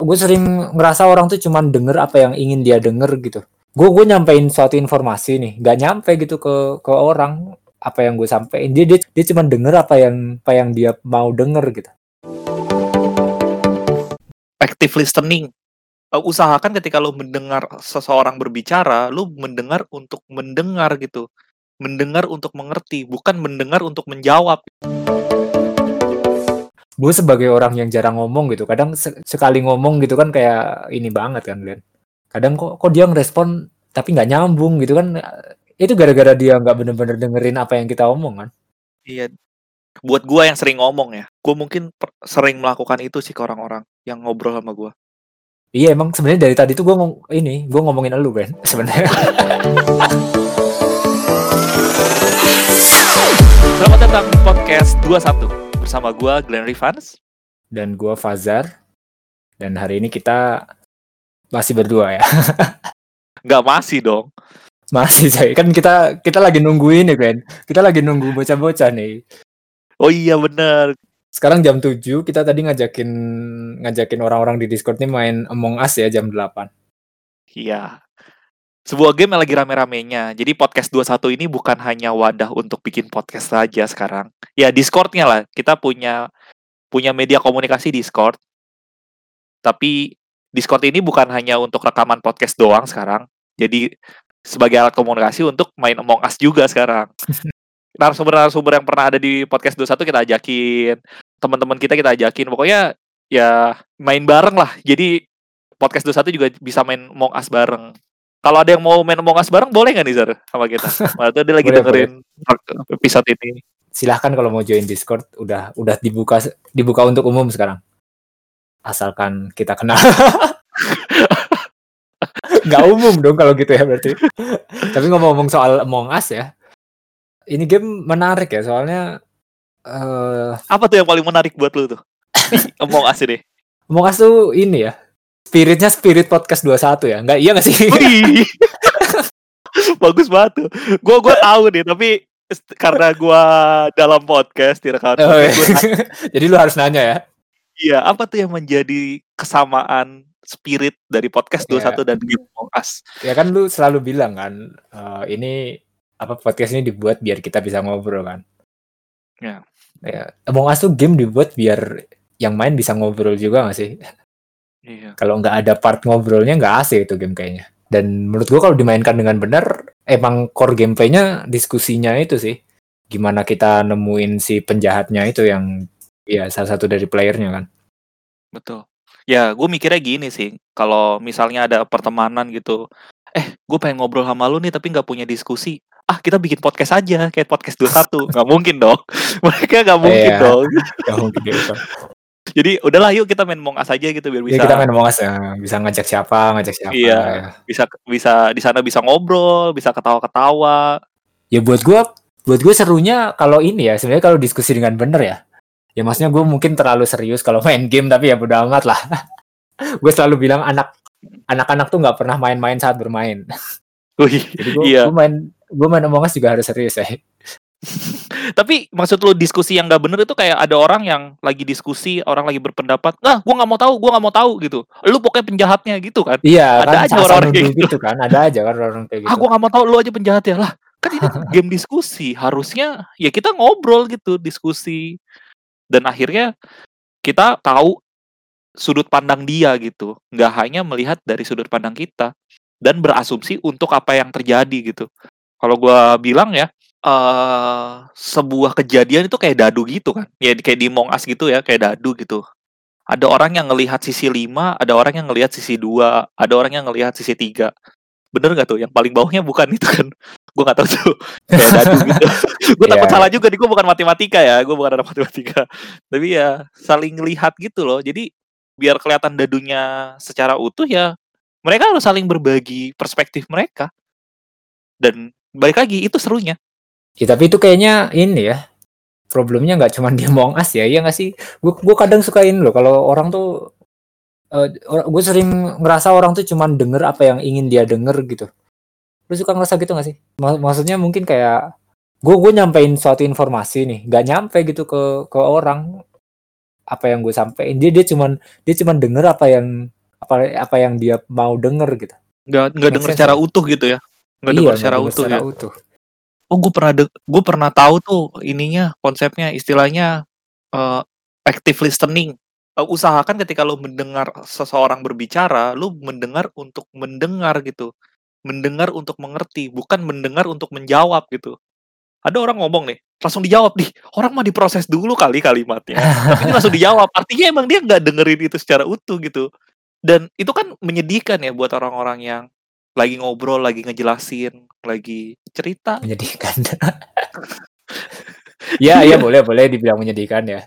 Gue sering ngerasa orang tuh cuman denger apa yang ingin dia denger gitu. Gue gue nyampein suatu informasi nih, nggak nyampe gitu ke ke orang apa yang gue sampein. Dia dia dia cuman denger apa yang apa yang dia mau denger gitu. Active listening. Uh, usahakan ketika lo mendengar seseorang berbicara, lo mendengar untuk mendengar gitu. Mendengar untuk mengerti, bukan mendengar untuk menjawab. Gue sebagai orang yang jarang ngomong gitu, kadang se- sekali ngomong gitu kan kayak ini banget kan, Glenn. Kadang kok kok dia ngerespon tapi nggak nyambung gitu kan. Itu gara-gara dia nggak bener-bener dengerin apa yang kita omong kan. Iya. Buat gua yang sering ngomong ya, gua mungkin sering melakukan itu sih ke orang-orang yang ngobrol sama gua. Iya emang sebenarnya dari tadi tuh gue ngom ini gue ngomongin elu Ben sebenarnya. Selamat datang di podcast 21 bersama gua Glenn Rivans. Dan gue Fazar. Dan hari ini kita masih berdua ya. Nggak masih dong. masih saya kan kita kita lagi nungguin nih Ben. Kita lagi nunggu bocah-bocah nih. Oh iya bener. Sekarang jam 7 kita tadi ngajakin ngajakin orang-orang di Discord nih main Among Us ya jam 8. Iya. Sebuah game yang lagi rame-ramenya. Jadi podcast 21 ini bukan hanya wadah untuk bikin podcast saja sekarang. Ya Discordnya lah. Kita punya punya media komunikasi Discord. Tapi Discord ini bukan hanya untuk rekaman podcast doang sekarang. Jadi sebagai alat komunikasi untuk main Among Us juga sekarang. Narasumber-narasumber yang pernah ada di podcast 21 kita ajakin. Teman-teman kita kita ajakin. Pokoknya ya main bareng lah. Jadi podcast 21 juga bisa main Among Us bareng. Kalau ada yang mau main Among Us bareng boleh nggak nih Zar sama kita? Waktu dia lagi Boleh, dengerin episode ini. Silahkan kalau mau join Discord udah udah dibuka dibuka untuk umum sekarang. Asalkan kita kenal. Nggak umum dong kalau gitu ya berarti. Tapi ngomong-ngomong soal Among Us ya. Ini game menarik ya soalnya eh Apa tuh yang paling menarik buat lu tuh? Among Us ini. Among Us tuh ini ya. Spiritnya spirit podcast 21 ya. Enggak iya nggak sih? Wih. Bagus banget tuh. Gua gua tahu nih, tapi karena gua dalam podcast direkam. Oh, iya. gua Jadi lu harus nanya ya. Iya, apa tuh yang menjadi kesamaan spirit dari podcast Iya. 21 dan game Among Us? Ya kan lu selalu bilang kan eh, ini apa podcast ini dibuat biar kita bisa ngobrol kan. Ya. Ya, Among Us tuh game dibuat biar yang main bisa ngobrol juga gak sih? Iya. Kalau nggak ada part ngobrolnya nggak asik itu game kayaknya. Dan menurut gua kalau dimainkan dengan benar, emang core gameplaynya diskusinya itu sih. Gimana kita nemuin si penjahatnya itu yang ya salah satu dari playernya kan. Betul. Ya, gue mikirnya gini sih. Kalau misalnya ada pertemanan gitu, eh, gue pengen ngobrol sama lu nih, tapi nggak punya diskusi. Ah, kita bikin podcast aja, kayak podcast 21. nggak mungkin dong. Mereka nggak mungkin Iya. dong. Nggak mungkin gitu. Jadi, udahlah yuk kita main Among Us aja gitu, biar Ya bisa kita main Among Us ya, bisa ngajak siapa, ngajak siapa. Iya. ya. bisa bisa di sana bisa ngobrol, bisa ketawa-ketawa. ya buat gua buat gue serunya kalau ini ya sebenarnya kalau diskusi dengan bener ya ya maksudnya gue mungkin terlalu serius kalau main game tapi ya bodo amat lah gue selalu bilang anak anak-anak tuh nggak pernah main-main saat bermain Wih, jadi gue Iya. main gue main Among Us juga harus serius ya Tapi maksud lu diskusi yang nggak bener itu kayak ada orang yang lagi diskusi, orang lagi berpendapat, nah, gua nggak mau tahu, gua nggak mau tahu gitu. Lu pokoknya penjahatnya gitu kan? iya Ada kan aja orang-orang kayak nuduh gitu kan ada aja kan orang kayak gitu Ah, gua nggak mau tahu, lu aja penjahatnya lah. Kan ini game diskusi, harusnya ya kita ngobrol gitu, diskusi. Dan akhirnya kita tahu sudut pandang dia gitu, nggak hanya melihat dari sudut pandang kita dan berasumsi untuk apa yang terjadi gitu. Kalau gua bilang ya, eh sebuah kejadian itu kayak dadu gitu kan. Ya kayak di Among Us gitu ya, kayak dadu gitu. Ada orang yang ngelihat sisi 5, ada orang yang ngelihat sisi 2, ada orang yang ngelihat sisi 3. Bener nggak tuh? Yang paling bawahnya bukan itu kan? Gue nggak tahu tuh. Kayak dadu gitu. gue takut Iya. salah juga nih. Gue bukan matematika ya. Gue bukan anak matematika. Tapi ya saling lihat gitu loh. Jadi biar kelihatan dadunya secara utuh ya mereka harus saling berbagi perspektif mereka. Dan balik lagi itu serunya. Ya, tapi itu kayaknya ini ya problemnya nggak cuma di Among Us ya iya nggak sih? Gue kadang sukain loh kalau orang tuh gue sering ngerasa orang tuh cuman denger apa yang ingin dia denger gitu. Lu suka ngerasa gitu nggak sih? Mak- maksudnya mungkin kayak gue gue nyampein suatu informasi nih nggak nyampe gitu ke ke orang apa yang gue sampaikan dia dia cuman dia cuman denger apa yang apa apa yang dia mau denger gitu. Nggak nggak denger secara utuh gitu ya? Nggak iya denger secara utuh secara ya? utuh oh gue pernah gue pernah tahu tuh ininya konsepnya istilahnya eh active listening. Eh, usahakan ketika lo mendengar seseorang berbicara lo mendengar untuk mendengar gitu. Mendengar untuk mengerti bukan mendengar untuk menjawab gitu. Ada orang ngomong nih langsung dijawab nih orang mah diproses dulu kali kalimatnya. Tapi ini langsung dijawab. Artinya emang dia nggak dengerin itu secara utuh gitu. Dan itu kan menyedihkan ya buat orang-orang yang lagi ngobrol lagi ngejelasin lagi cerita. Menyedihkan. Ya ya boleh boleh dibilang menyedihkan ya.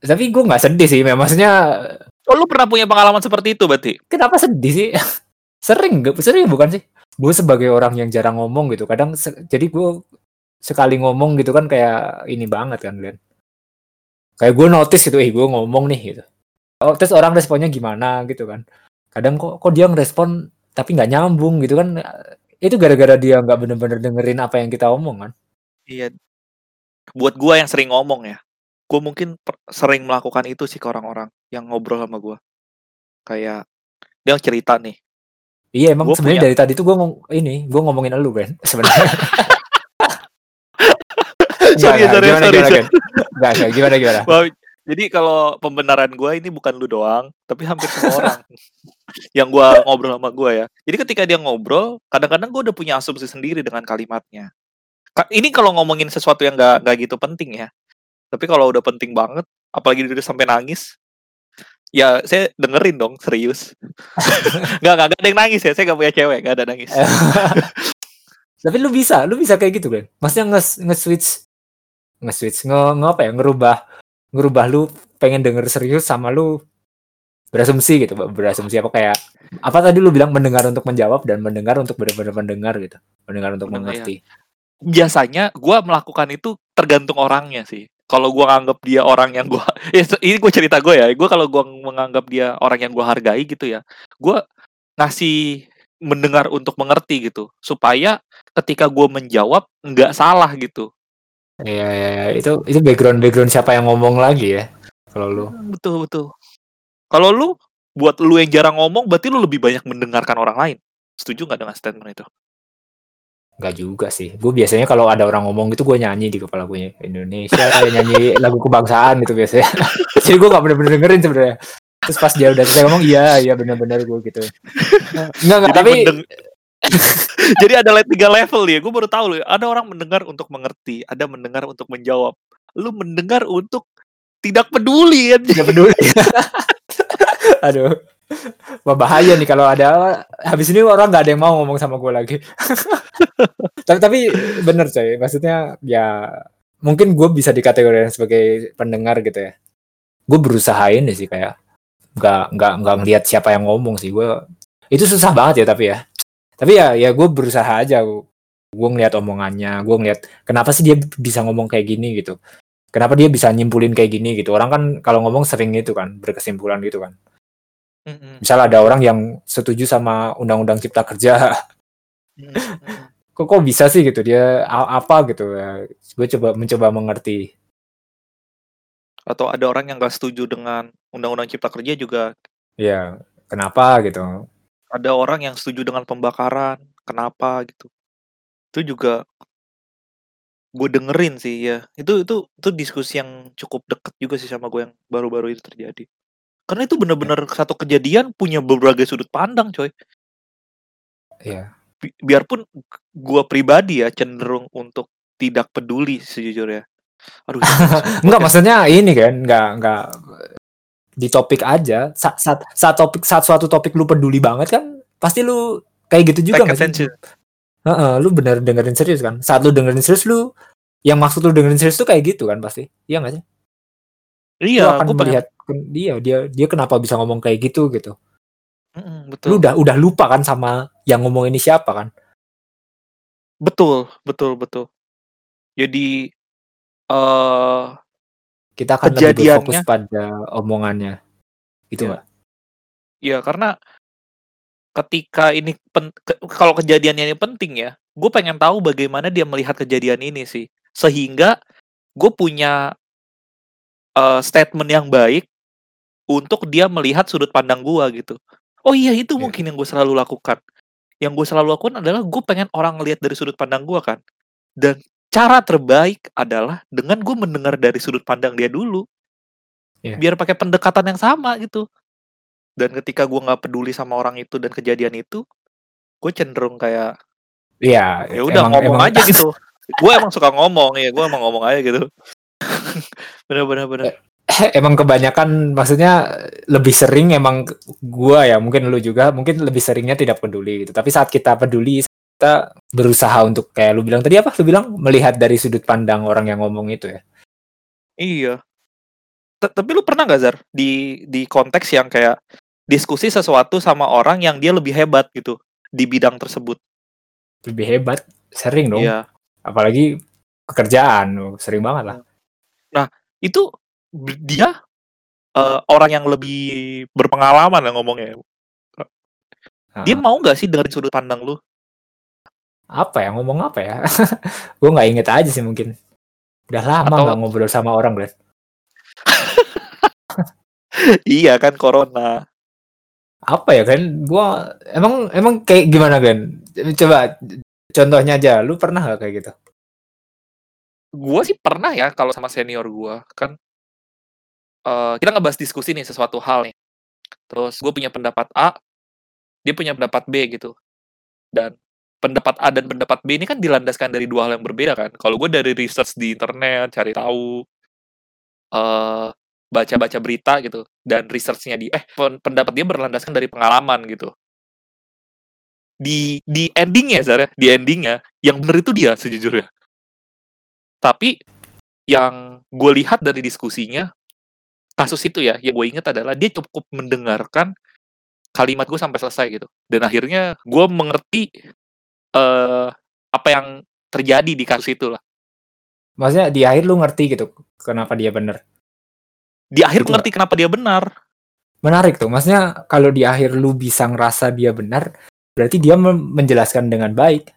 Tapi gue nggak sedih sih maksudnya oh lu pernah punya pengalaman seperti itu berarti? Kenapa sedih sih? Sering gak sering bukan sih? Gue sebagai orang yang jarang ngomong gitu kadang jadi gue sekali ngomong gitu kan kayak ini banget kan Glenn. Kayak gue notice gitu eh gue ngomong nih gitu. Oh, terus orang responnya gimana gitu kan. Kadang kok kok dia ngerespon tapi nggak nyambung gitu kan itu gara-gara dia nggak bener-bener dengerin apa yang kita omong kan? Iya. Buat gua yang sering ngomong ya gue mungkin sering melakukan itu sih ke orang-orang yang ngobrol sama gua. Kayak dia cerita nih. Iya emang sebenarnya punya- dari tadi tuh gue ngom- ini gue ngomongin elu Ben sebenarnya. Sorry sorry gimana, sorry, gimana, sorry. Nggak, gimana gimana? Wah, jadi kalau pembenaran gue ini bukan lu doang, tapi hampir semua orang yang gue ngobrol sama gue ya. Jadi ketika dia ngobrol, kadang-kadang gue udah punya asumsi sendiri dengan kalimatnya. Ka- Ini kalau ngomongin sesuatu yang nggak nggak gitu penting ya. Tapi kalau udah penting banget, apalagi dia udah sampai nangis, ya saya dengerin dong serius. nggak nggak nggak ada yang nangis ya, saya nggak punya cewek, nggak ada nangis. tapi lu bisa lu bisa kayak gitu kan maksudnya nge nge switch nge switch nge, nge apa ya ngerubah ngerubah lu pengen denger serius sama lu berasumsi gitu berasumsi apa kayak apa tadi lu bilang mendengar untuk menjawab dan mendengar untuk benar-benar mendengar gitu mendengar untuk Mendengar, mengerti biasanya gue melakukan itu tergantung orangnya sih. Kalau gue nganggap dia orang yang gue, ya, ini gue cerita gue ya. Gue kalau gue menganggap dia orang yang gue hargai gitu ya, gue ngasih mendengar untuk mengerti gitu, supaya ketika gue menjawab nggak salah gitu. Iya, iya, iya. itu itu background background siapa yang ngomong lagi ya kalau lu Betul betul. Kalau lu buat lu yang jarang ngomong, berarti lu lebih banyak mendengarkan orang lain. Setuju nggak dengan statement itu? Nggak juga sih gue biasanya kalau ada orang ngomong gitu gue nyanyi di kepala gue Indonesia kayak nyanyi lagu kebangsaan gitu biasanya jadi gue nggak bener-bener dengerin sebenarnya terus pas dia udah selesai ngomong iya iya bener-bener gue gitu nggak nggak Jadi tapi mendeng- Jadi ada le- tiga level ya. Gue baru tahu loh. Ada orang mendengar untuk mengerti, ada mendengar untuk menjawab. Lu mendengar untuk tidak peduli kan? nggak peduli aduh Wah, bahaya nih kalau ada habis ini orang nggak ada yang mau ngomong sama gue lagi tapi tapi bener coy maksudnya ya mungkin gue bisa dikategorikan sebagai pendengar gitu ya gue berusaha ini sih kayak nggak nggak nggak ngelihat siapa yang ngomong sih gue itu susah banget ya tapi ya tapi ya ya gue berusaha aja. Gue ngeliat omongannya gue ngeliat kenapa sih dia bisa ngomong kayak gini gitu. Kenapa dia bisa nyimpulin kayak gini gitu. Orang kan kalau ngomong sering gitu kan berkesimpulan gitu kan. Misal ada orang yang setuju sama undang-undang cipta kerja. Kok kok bisa sih gitu? Dia apa gitu? Ya gue coba mencoba mengerti. Atau ada orang yang gak setuju dengan undang-undang cipta kerja juga. ya kenapa gitu Ada orang yang setuju dengan pembakaran. Kenapa gitu? Itu juga gue dengerin sih ya. Itu itu itu diskusi yang cukup deket juga sih sama gue yang baru-baru itu terjadi. Karena itu bener-bener satu kejadian punya berbagai sudut pandang, coy. ya Bi- biarpun gue pribadi ya cenderung untuk tidak peduli sejujurnya. Aduh, enggak maksudnya ini kan enggak enggak di topik aja saat, saat saat topik saat suatu topik lu peduli banget kan pasti lu kayak gitu juga Take sih attention. Heeh, lu bener dengerin serius kan saat lu dengerin serius lu yang maksud lu dengerin serius tuh kayak gitu kan pasti iya nggak sih lu Iya, akan pengen. melihat dia dia dia kenapa bisa ngomong kayak gitu gitu Mm-mm, lu betul, udah udah lupa kan sama yang ngomong ini siapa kan betul, betul, betul. Jadi eh kita akan lebih Kejadiannya. pada omongannya gitu Iya. nggak ya karena ketika ini pen- ke- kalau kejadiannya ini penting ya, gue pengen tahu bagaimana dia melihat kejadian ini sih, sehingga gue punya eh, statement yang baik untuk dia melihat sudut pandang gua gitu. Oh iya itu Iya. mungkin yang gue selalu lakukan. Yang gue selalu lakukan adalah gue pengen orang ngelihat dari sudut pandang gua kan. Dan cara terbaik adalah dengan gue mendengar dari sudut pandang dia dulu. Iya. Biar pakai pendekatan yang sama gitu. Dan ketika gua nggak peduli sama orang itu dan kejadian itu, gue cenderung kayak Iya, ya udah ngomong emang aja gitu. gue emang suka ngomong ya, gue emang ngomong aja gitu. bener bener bener. emang kebanyakan maksudnya lebih sering emang gua ya, mungkin lu juga mungkin lebih seringnya tidak peduli gitu. Tapi saat kita peduli, kita berusaha untuk kayak lu bilang tadi apa? Lu bilang melihat dari sudut pandang orang yang ngomong itu ya. Iya. T- Tapi lu pernah nggak Zar di di konteks yang kayak diskusi sesuatu sama orang yang dia lebih hebat gitu di bidang tersebut? Lebih hebat, sering dong. Iya. Apalagi pekerjaan, oh, sering banget lah. Itu b- dia eh, orang yang lebih berpengalaman lah ngomongnya. Dia Nah, mau nggak sih dengerin sudut pandang lu? Apa ya ngomong apa ya? gua nggak inget aja sih mungkin. Udah lama Atau- nggak ngobrol sama orang, Glenn. iya kan corona. Apa ya kan? Gua emang emang kayak gimana Glenn? Coba contohnya aja. Lu pernah nggak kayak gitu? Gua sih pernah ya kalau sama senior gua kan eh, kita ngebahas diskusi nih sesuatu hal nih. Terus gue punya pendapat A, dia punya pendapat B gitu. Dan pendapat A dan pendapat B ini kan dilandaskan dari dua hal yang berbeda kan. Kalau gue dari research di internet, cari tahu, eh baca-baca berita gitu, dan researchnya di eh pen- pendapat dia berlandaskan dari pengalaman gitu. Di di endingnya Zara, di endingnya yang bener itu dia sejujurnya. Tapi yang gue lihat dari diskusinya kasus itu ya, yang gue ingat adalah dia cukup mendengarkan kalimat gue sampai selesai gitu. Dan akhirnya gue mengerti eh apa yang terjadi di kasus itu lah. Maksudnya di akhir lu ngerti gitu kenapa dia bener. Di akhir Gitu mengerti kenapa dia benar. Menarik tuh. Maksudnya kalau di akhir lu bisa ngerasa dia benar, berarti dia menjelaskan dengan baik.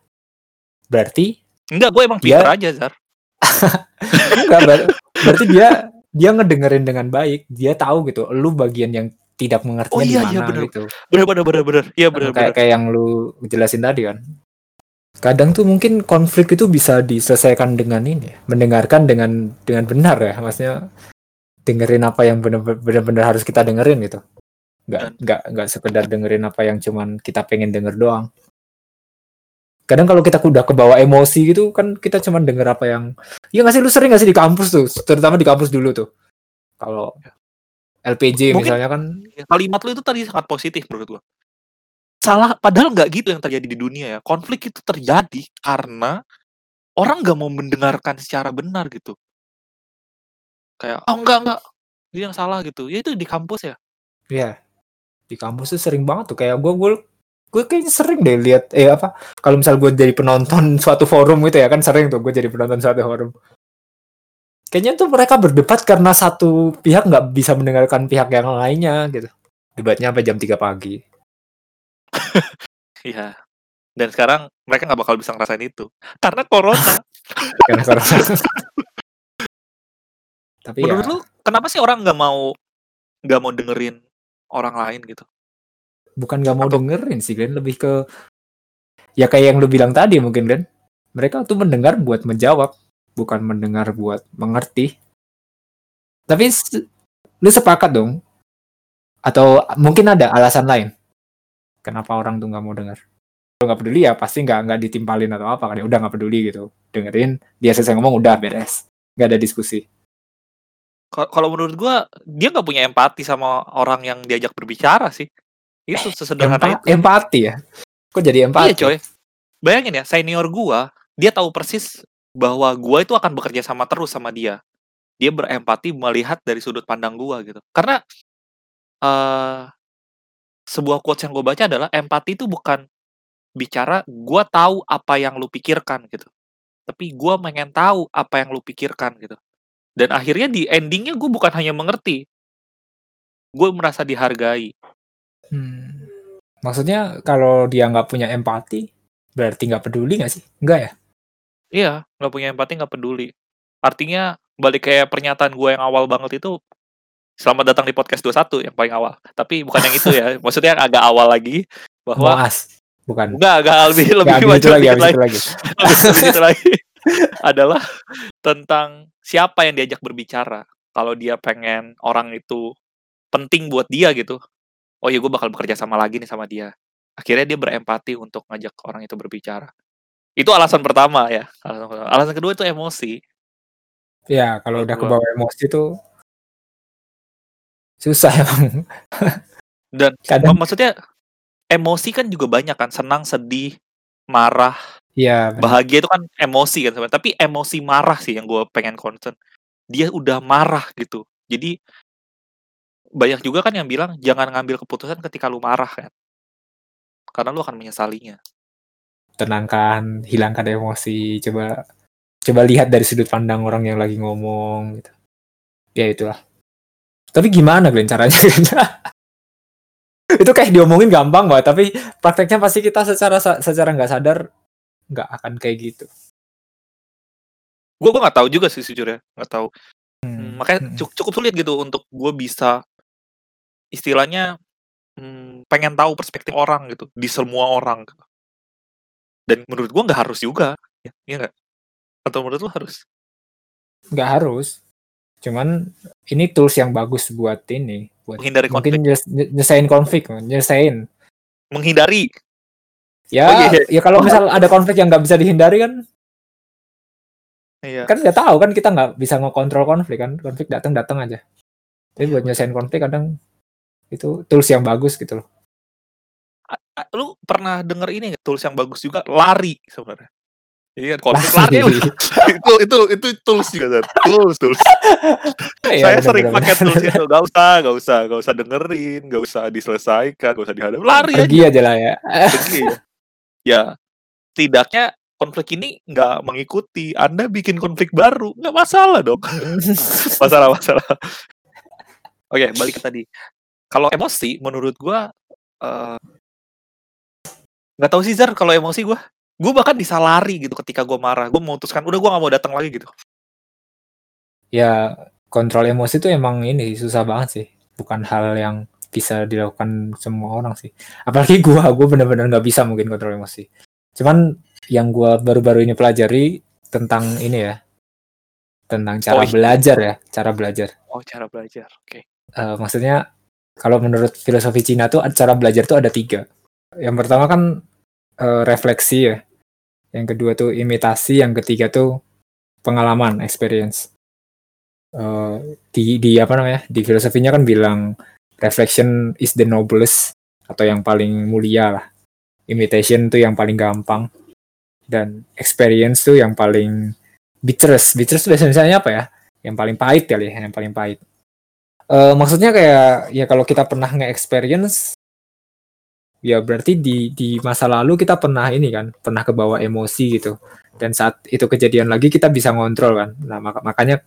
Berarti Enggak, gue emang Dia- pinter aja, Zar. enggak ber- berarti dia dia ngedengerin dengan baik. Dia tahu gitu, lu bagian yang tidak mengertinya Oh iya, di iya, mana bener. gitu. Bener, bener, bener, bener. Iya, bener, kayak bener. kayak yang lu jelasin tadi kan. Kadang tuh mungkin konflik itu bisa diselesaikan dengan ini, ya, mendengarkan dengan dengan benar ya, maksudnya dengerin apa yang benar- benar-benar harus kita dengerin gitu. Nggak nggak nggak sekedar dengerin apa yang cuman kita pengen denger doang. Kadang kalau kita udah kebawa emosi gitu kan kita cuman denger apa yang Iya nggak sih lu sering nggak sih di kampus tuh, terutama di kampus dulu tuh. Kalau LPJ Mungkin- misalnya kan Kalimat lu itu tadi sangat positif menurut gue. Salah, padahal nggak gitu yang terjadi di dunia ya. Konflik itu terjadi karena orang nggak mau mendengarkan secara benar gitu. Kayak, oh enggak, enggak. Dia yang salah gitu. Ya itu di kampus ya. Iya. Di kampus tuh sering banget tuh kayak gue gue gue kayaknya sering deh lihat eh apa kalau misal gue jadi penonton suatu forum gitu ya kan sering tuh gue jadi penonton suatu forum. Kayaknya tuh mereka berdebat karena satu pihak nggak bisa mendengarkan pihak yang lainnya gitu. Debatnya sampai jam 3 pagi. Iya. Dan sekarang mereka nggak bakal bisa ngerasain itu. Karena corona. Karena corona. Tapi ya, Menurut lu, kenapa sih orang nggak mau nggak mau dengerin orang lain gitu? bukan nggak mau Atau- dengerin sih Glenn, lebih ke ya kayak yang lu bilang tadi mungkin kan. Mereka tuh mendengar buat menjawab, bukan mendengar buat mengerti. Tapi lu sepakat dong? Atau mungkin ada alasan lain? Kenapa orang tuh nggak mau dengar? Kalau nggak peduli ya pasti nggak nggak ditimpalin atau apa kan? Ya udah nggak peduli gitu. Dengerin, dia selesai ngomong udah beres, nggak ada diskusi. Ka- Kalau menurut gua, dia nggak punya empati sama orang yang diajak berbicara sih. Itu sesederhana Empa- itu. empati ya? Kok jadi empati? Iya coy. Bayangin ya, senior gua, dia tahu persis bahwa gua itu akan bekerja sama terus sama dia. Dia berempati melihat dari sudut pandang gua gitu. Karena eh sebuah quotes yang gue baca adalah empati itu bukan bicara gua tahu apa yang lu pikirkan gitu. Tapi gua pengen tahu apa yang lu pikirkan gitu. Dan akhirnya di endingnya gue bukan hanya mengerti. Gue merasa dihargai. Hmm. Maksudnya kalau dia nggak punya empati, berarti nggak peduli nggak sih? Enggak ya? Iya, nggak punya empati, nggak peduli. Artinya balik kayak pernyataan gue yang awal banget itu, Selamat datang di podcast 21 yang paling awal. Tapi bukan yang itu ya. Maksudnya yang agak awal lagi bahwa Moas. Bukan. enggak agak lebih lebih maju itu lagi, lagi. Itu gitu lagi adalah tentang siapa yang diajak berbicara kalau dia pengen orang itu penting buat dia gitu oh ya gue bakal bekerja sama lagi nih sama dia akhirnya dia berempati untuk ngajak orang itu berbicara itu alasan pertama ya alasan, pertama. alasan kedua itu emosi Ya, kalau udah kebawa emosi tuh susah emang. dan Kadang mak- maksudnya emosi kan juga banyak kan senang sedih marah. Ya bahagia itu kan emosi kan sebenarnya tapi emosi marah sih yang gue pengen concern. Dia udah marah gitu. Jadi banyak juga kan yang bilang jangan ngambil keputusan ketika lu marah kan. Karena lu akan menyesalinya. Tenangkan, hilangkan emosi, coba coba lihat dari sudut pandang orang yang lagi ngomong gitu. Ya itulah. Tapi gimana Glenn caranya itu kayak diomongin gampang banget, tapi prakteknya pasti kita secara secara nggak sadar nggak akan kayak gitu. gue gue nggak tahu juga sih sejujurnya nggak tahu Hmm, Hmm, makanya hmm. cu- cukup sulit gitu untuk gue bisa istilahnya hmm, pengen tahu perspektif orang gitu di semua orang gitu. dan menurut gue nggak harus juga ya iya nggak atau menurut lu harus nggak harus. Cuman ini tools yang bagus buat ini, buat menghindari konflik. mungkin nyesain konflik, nyesain. menghindari? Ya, Oh, iya, iya. ya kalau misal ada konflik yang nggak bisa dihindari kan, iya. Kan nggak tahu kan kita nggak bisa ngekontrol konflik kan, konflik datang datang aja. Tapi buat nyesain konflik kadang itu tools yang bagus gitu loh. Lu pernah denger ini nggak? Tools yang bagus juga? Lari sebenarnya iya konflik Lari. itu itu itu tools juga Zar. tools tools. Iya, saya bener, sering bener, pakai bener. tools itu. Gak usah gak usah gak usah dengerin gak usah diselesaikan gak usah dihadapi lari aja Pergi aja. lah ya. pergi. Ya ya tidaknya konflik ini nggak mengikuti. Anda bikin konflik baru nggak masalah dong. Masalah masalah. Oke balik ke tadi. Kalau emosi menurut gua eh, nggak tahu sih Zar kalau emosi gua gua bahkan bisa lari gitu ketika gua marah gua memutuskan udah gua nggak mau datang lagi gitu ya kontrol emosi itu emang ini susah banget sih. Bukan hal yang bisa dilakukan semua orang sih. Apalagi gua, gua bener-bener nggak bisa mungkin kontrol emosi. Cuman yang gua baru-baru ini pelajari tentang ini ya, tentang cara Oh, belajar ya, cara belajar. oh cara belajar oke Eh, maksudnya kalau menurut filosofi Cina tuh cara belajar tuh ada tiga. Yang pertama kan eh, refleksi ya. Yang kedua tuh imitasi, yang ketiga tuh pengalaman, experience. Eh, di di apa namanya? Di filosofinya kan bilang reflection is the noblest atau yang paling mulia lah. Imitation tuh yang paling gampang dan experience tuh yang paling bitterest. Bitterest tuh biasanya apa ya? Yang paling pahit kali ya, yang paling pahit. Eh, maksudnya kayak ya kalau kita pernah nge-experience ya berarti di di masa lalu kita pernah ini kan pernah kebawa emosi gitu. Dan saat itu kejadian lagi kita bisa ngontrol kan. Nah maka- makanya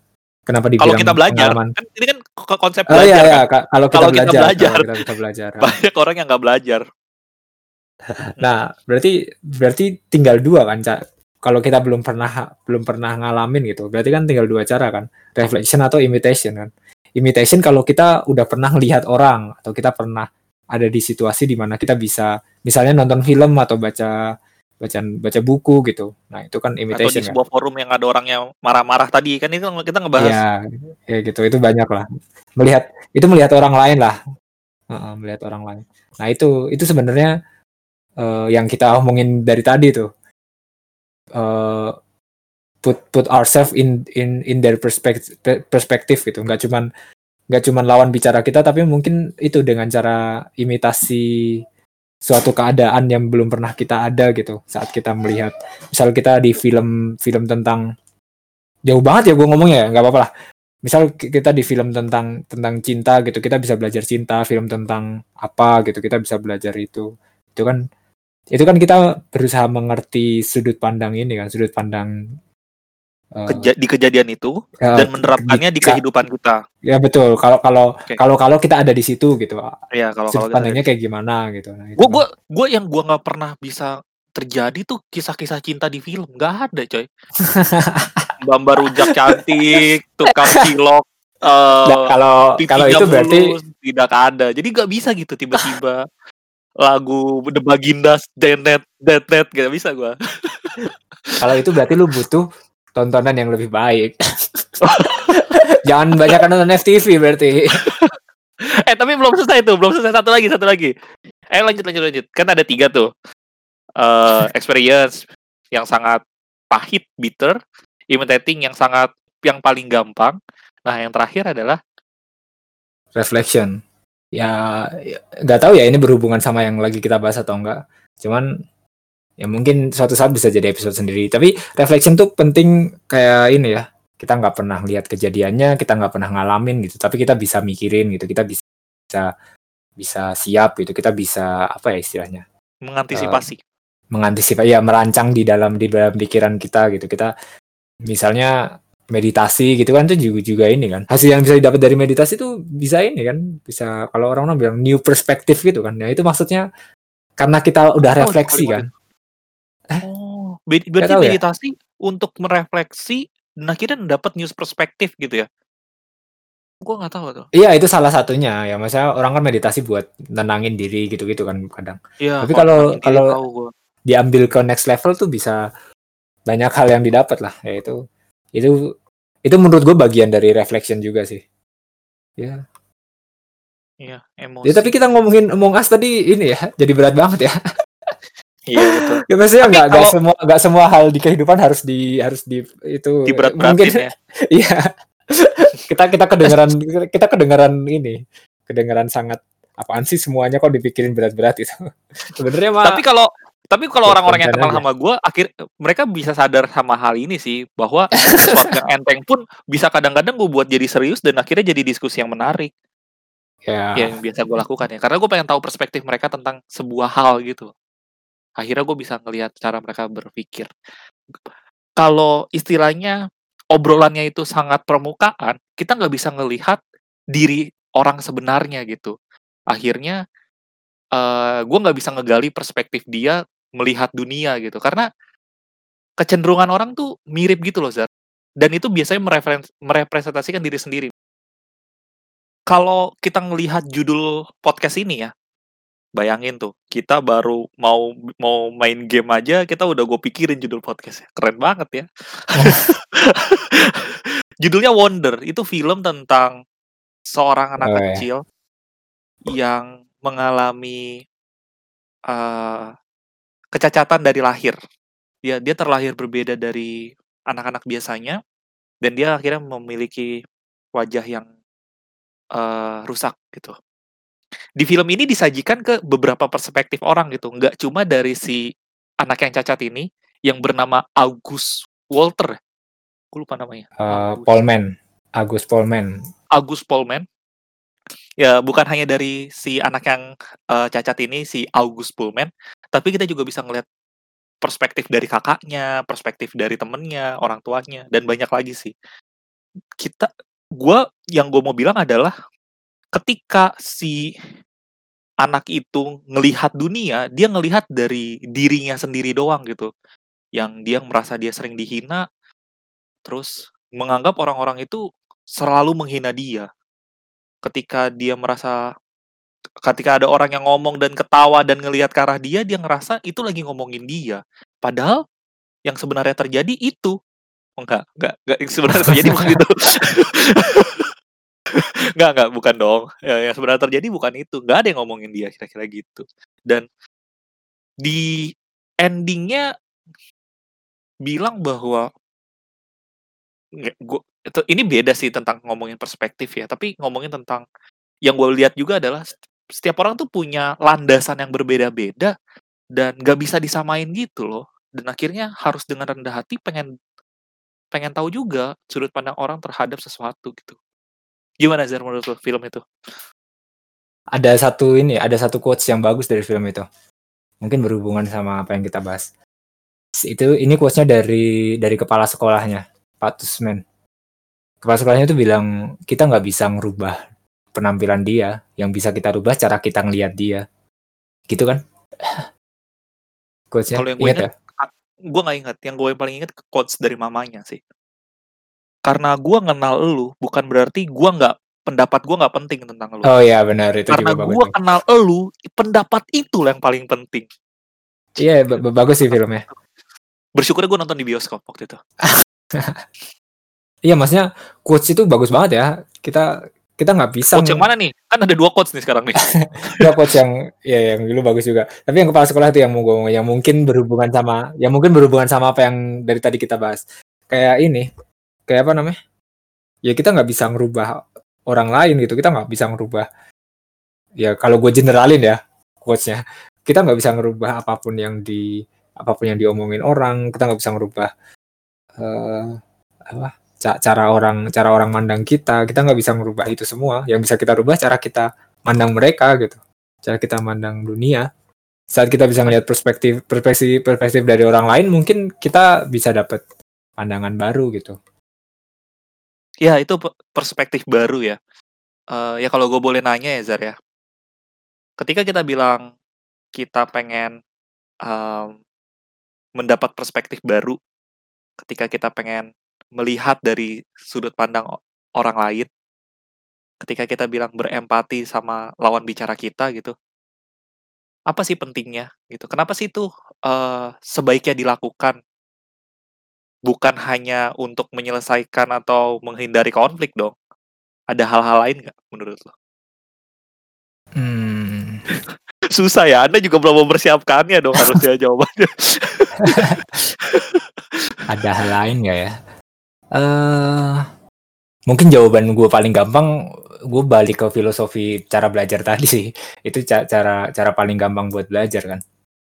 kenapa dibilang kalau kita belajar pengalaman. kan ini kan ko- konsep oh iya belajar iya kan? Ka- kalau kita Kalau kita belajar belajar. kalau kita bisa belajar. Banyak orang yang nggak belajar. Nah berarti berarti tinggal dua kan Cak? kalau kita belum pernah belum pernah ngalamin gitu berarti kan tinggal dua cara kan? Reflection atau imitation kan? Imitation kalau kita udah pernah lihat orang atau kita pernah ada di situasi di mana kita bisa misalnya nonton film atau baca baca baca buku gitu. Nah itu kan atau di imitation kan sebuah forum yang ada orang yang marah-marah tadi kan itu kita ngebahas. Ya ya gitu. Itu banyak lah. Melihat itu melihat orang lain lah. Heeh, melihat orang lain. Nah itu itu sebenarnya eh, yang kita omongin dari tadi tuh. Eh, put put ourselves in in in their perspective perspektif gitu. Nggak cuman nggak cuman lawan bicara kita tapi mungkin itu dengan cara imitasi suatu keadaan yang belum pernah kita ada gitu saat kita melihat. Misal kita di film film tentang jauh banget ya gue ngomongnya ya nggak apa-apa lah. Misal ki- kita di film tentang tentang cinta gitu kita bisa belajar cinta film tentang apa gitu kita bisa belajar itu. Itu kan itu kan kita berusaha mengerti sudut pandang ini kan sudut pandang keja- di kejadian itu ya, dan menerapkannya di kehidupan kita. Ya betul. Kalau kalau Oke. kalau kalau kita ada di situ gitu ya kalau kalau pandangnya kayak gimana gitu. Nah, itu gue gue gue yang gue nggak pernah bisa terjadi tuh kisah-kisah cinta di film. Nggak ada coy. Bamba rujak cantik tukang cilok Eh, Nah, kalau kalau itu berarti tidak ada. Jadi nggak bisa gitu tiba-tiba lagu The Bagindas, Denet, Denet, gak bisa gua. kalau itu berarti lu butuh tontonan yang lebih baik. Jangan banyak nonton FTV berarti. eh tapi belum selesai tuh, belum selesai satu lagi, satu lagi. Eh lanjut, lanjut, lanjut. Kan ada tiga tuh. Eh experience yang sangat pahit, bitter, imitating yang sangat yang paling gampang. Nah, yang terakhir adalah Reflection. Ya ya, nggak tahu ya ini berhubungan sama yang lagi kita bahas atau enggak. Cuman ya mungkin suatu saat bisa jadi episode sendiri. Tapi reflection tuh penting kayak ini ya. Kita nggak pernah lihat kejadiannya, kita nggak pernah ngalamin gitu. Tapi kita bisa mikirin gitu. Kita bisa bisa bisa siap gitu. Kita bisa apa ya istilahnya? mengantisipasi. mengantisipasi ya merancang di dalam di dalam pikiran kita gitu kita misalnya meditasi gitu kan itu juga juga ini kan hasil yang bisa didapat dari meditasi itu bisa ini kan bisa kalau orang-orang bilang new perspektif gitu kan ya itu maksudnya karena kita udah Oh, refleksi kan Oh, be- berarti ya. meditasi untuk merefleksi dan akhirnya dapat news perspektif gitu ya? Gua nggak tahu tuh. iya itu salah satunya ya maksudnya orang kan meditasi buat tenangin diri gitu-gitu kan kadang Iya. Tapi kalau- kalau- diambil ke next level tuh bisa banyak hal yang didapat lah ya itu itu itu menurut gue bagian dari reflection juga sih ya Iya, emosi. Ya, tapi kita ngomongin Among Us tadi ini ya, jadi berat banget ya. Iya betul. Ya maksudnya nggak semua nggak semua hal di kehidupan harus di harus di itu mungkin ya. iya. kita kita kedengeran kita kedengeran ini, kedengeran sangat apaan sih semuanya kok dipikirin berat-berat itu. Sebenarnya mah Tapi kalau tapi kalau Ya, orang-orang yang kenal aja. sama gua, akhir mereka bisa sadar sama hal ini sih bahwa sesuatu yang enteng pun bisa kadang-kadang gue buat jadi serius dan akhirnya jadi diskusi yang menarik ya, yang biasa gue lakukan ya karena gue pengen tahu perspektif mereka tentang sebuah hal gitu akhirnya gue bisa ngelihat cara mereka berpikir. Kalau istilahnya obrolannya itu sangat permukaan kita nggak bisa ngelihat diri orang sebenarnya gitu. Akhirnya eh gue nggak bisa ngegali perspektif dia melihat dunia gitu. Karena kecenderungan orang tuh mirip gitu loh Zar dan itu biasanya merepresentasikan diri sendiri. Kalau kita ngelihat judul podcast ini ya bayangin tuh kita baru mau mau main game aja kita udah gue pikirin judul podcastnya. Keren banget ya. Judulnya Wonder itu film tentang seorang anak Oh, ya. kecil yang mengalami eh, kecacatan dari lahir. Dia dia terlahir berbeda dari anak-anak biasanya dan dia akhirnya memiliki wajah yang eh, rusak gitu di film ini disajikan ke beberapa perspektif orang gitu. Nggak cuma dari si anak yang cacat ini yang bernama August Walter. Gue lupa namanya. Eh, August. Polman, Agus Polman. August Pullman ya bukan hanya dari si anak yang eh, cacat ini si August Pullman tapi kita juga bisa ngeliat perspektif dari kakaknya perspektif dari temennya orang tuanya dan banyak lagi sih. Kita gua yang gue mau bilang adalah ketika si anak itu ngelihat dunia dia ngelihat dari dirinya sendiri doang gitu. Yang dia merasa dia sering dihina terus menganggap orang-orang itu selalu menghina dia. Ketika dia merasa ketika ada orang yang ngomong dan ketawa dan ngelihat ke arah dia dia ngerasa itu lagi ngomongin dia. Padahal yang sebenarnya terjadi itu. Oh, enggak enggak enggak yang sebenarnya terjadi bukan itu enggak enggak bukan dong. Ya, yang sebenarnya terjadi bukan itu. Enggak ada yang ngomongin dia kira-kira gitu. Dan di endingnya bilang bahwa nggak, gua, itu, ini beda sih tentang ngomongin perspektif ya. Tapi ngomongin tentang yang gue lihat juga adalah setiap orang tuh punya landasan yang berbeda-beda dan gak bisa disamain gitu loh. Dan akhirnya harus dengan rendah hati pengen pengen tahu juga sudut pandang orang terhadap sesuatu gitu gimana Zar menurut lo film itu Ada satu ini, ada satu quotes yang bagus dari film itu. Mungkin berhubungan sama apa yang kita bahas. Itu ini quotesnya dari dari kepala sekolahnya, Pak Tusman. Kepala sekolahnya itu bilang kita nggak bisa ngerubah penampilan dia, yang bisa kita rubah cara kita ngelihat dia. Gitu kan? Quotesnya kalau yang gue ingat ya? gue nggak ingat yang gue paling ingat quotes dari mamanya sih karena gua kenal lu bukan berarti gua nggak pendapat gua nggak penting tentang lu. Oh iya benar itu karena juga nih. kenal lu, pendapat itu yang paling penting. Iya ba- bagus sih filmnya. Bersyukur gua nonton di bioskop waktu itu. Iya maksudnya quotes itu bagus banget ya. Kita kita nggak bisa Coach yang mana nih? Kan ada dua coach nih sekarang nih. Ya coach yang ya yang dulu bagus juga. Tapi yang kepala sekolah itu yang mau gue yang mungkin berhubungan sama yang mungkin berhubungan sama apa yang dari tadi kita bahas. Kayak ini, kayak apa namanya? Ya kita nggak bisa ngerubah orang lain gitu. Kita nggak bisa ngerubah. Ya kalau gue generalin ya quotesnya, kita nggak bisa ngerubah apa pun yang di apa pun yang diomongin orang. Kita nggak bisa ngerubah eh apa ca- cara orang cara orang mandang kita. Kita nggak bisa ngerubah itu semua. Yang bisa kita rubah cara kita mandang mereka gitu cara kita mandang dunia saat kita bisa melihat perspektif perspektif perspektif dari orang lain mungkin kita bisa dapat pandangan baru gitu ya itu pe- perspektif baru ya. Eh, ya kalau gue boleh nanya ya Zar ya. Ketika kita bilang kita pengen em, mendapat perspektif baru, ketika kita pengen melihat dari sudut pandang orang lain, ketika kita bilang berempati sama lawan bicara kita gitu, apa sih pentingnya gitu? Kenapa sih itu eh, sebaiknya dilakukan? Bukan hanya untuk menyelesaikan atau menghindari konflik dong. Ada hal-hal lain nggak menurut lo? hmm, Susah ya, Anda juga belum mempersiapkannya dong harusnya jawabannya. ada hal lain nggak ya eh mungkin jawaban gue paling gampang gue balik ke filosofi cara belajar tadi sih itu ca- cara cara paling gampang buat belajar kan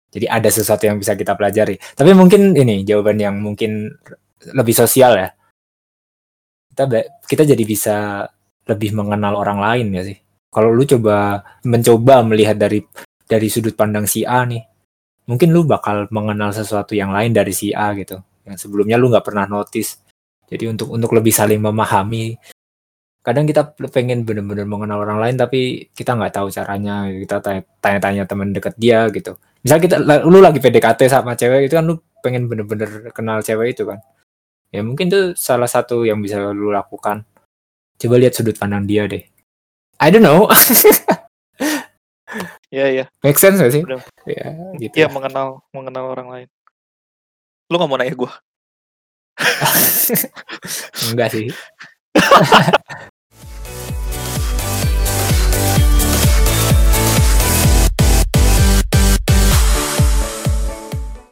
jadi ada sesuatu yang bisa kita pelajari. Tapi mungkin ini jawaban yang mungkin lebih sosial ya. Kita kita jadi bisa lebih mengenal orang lain ya sih. Kalau lu coba mencoba melihat dari dari sudut pandang si A nih mungkin lu bakal mengenal sesuatu yang lain dari si A gitu. Yang sebelumnya lu nggak pernah notice. Jadi untuk untuk lebih saling memahami kadang kita pengen bener-bener mengenal orang lain tapi kita nggak tahu caranya. Kita tanya- tanya-tanya teman dekat dia gitu misal kita lu lagi PDKT sama cewek itu kan lu pengen bener-bener kenal cewek itu kan ya mungkin itu salah satu yang bisa lu lakukan coba lihat sudut pandang dia deh I don't know Iya iya, make sense gak sih Bener. ya gitu iya ya. mengenal mengenal orang lain. Lu nggak mau nanya gue? enggak sih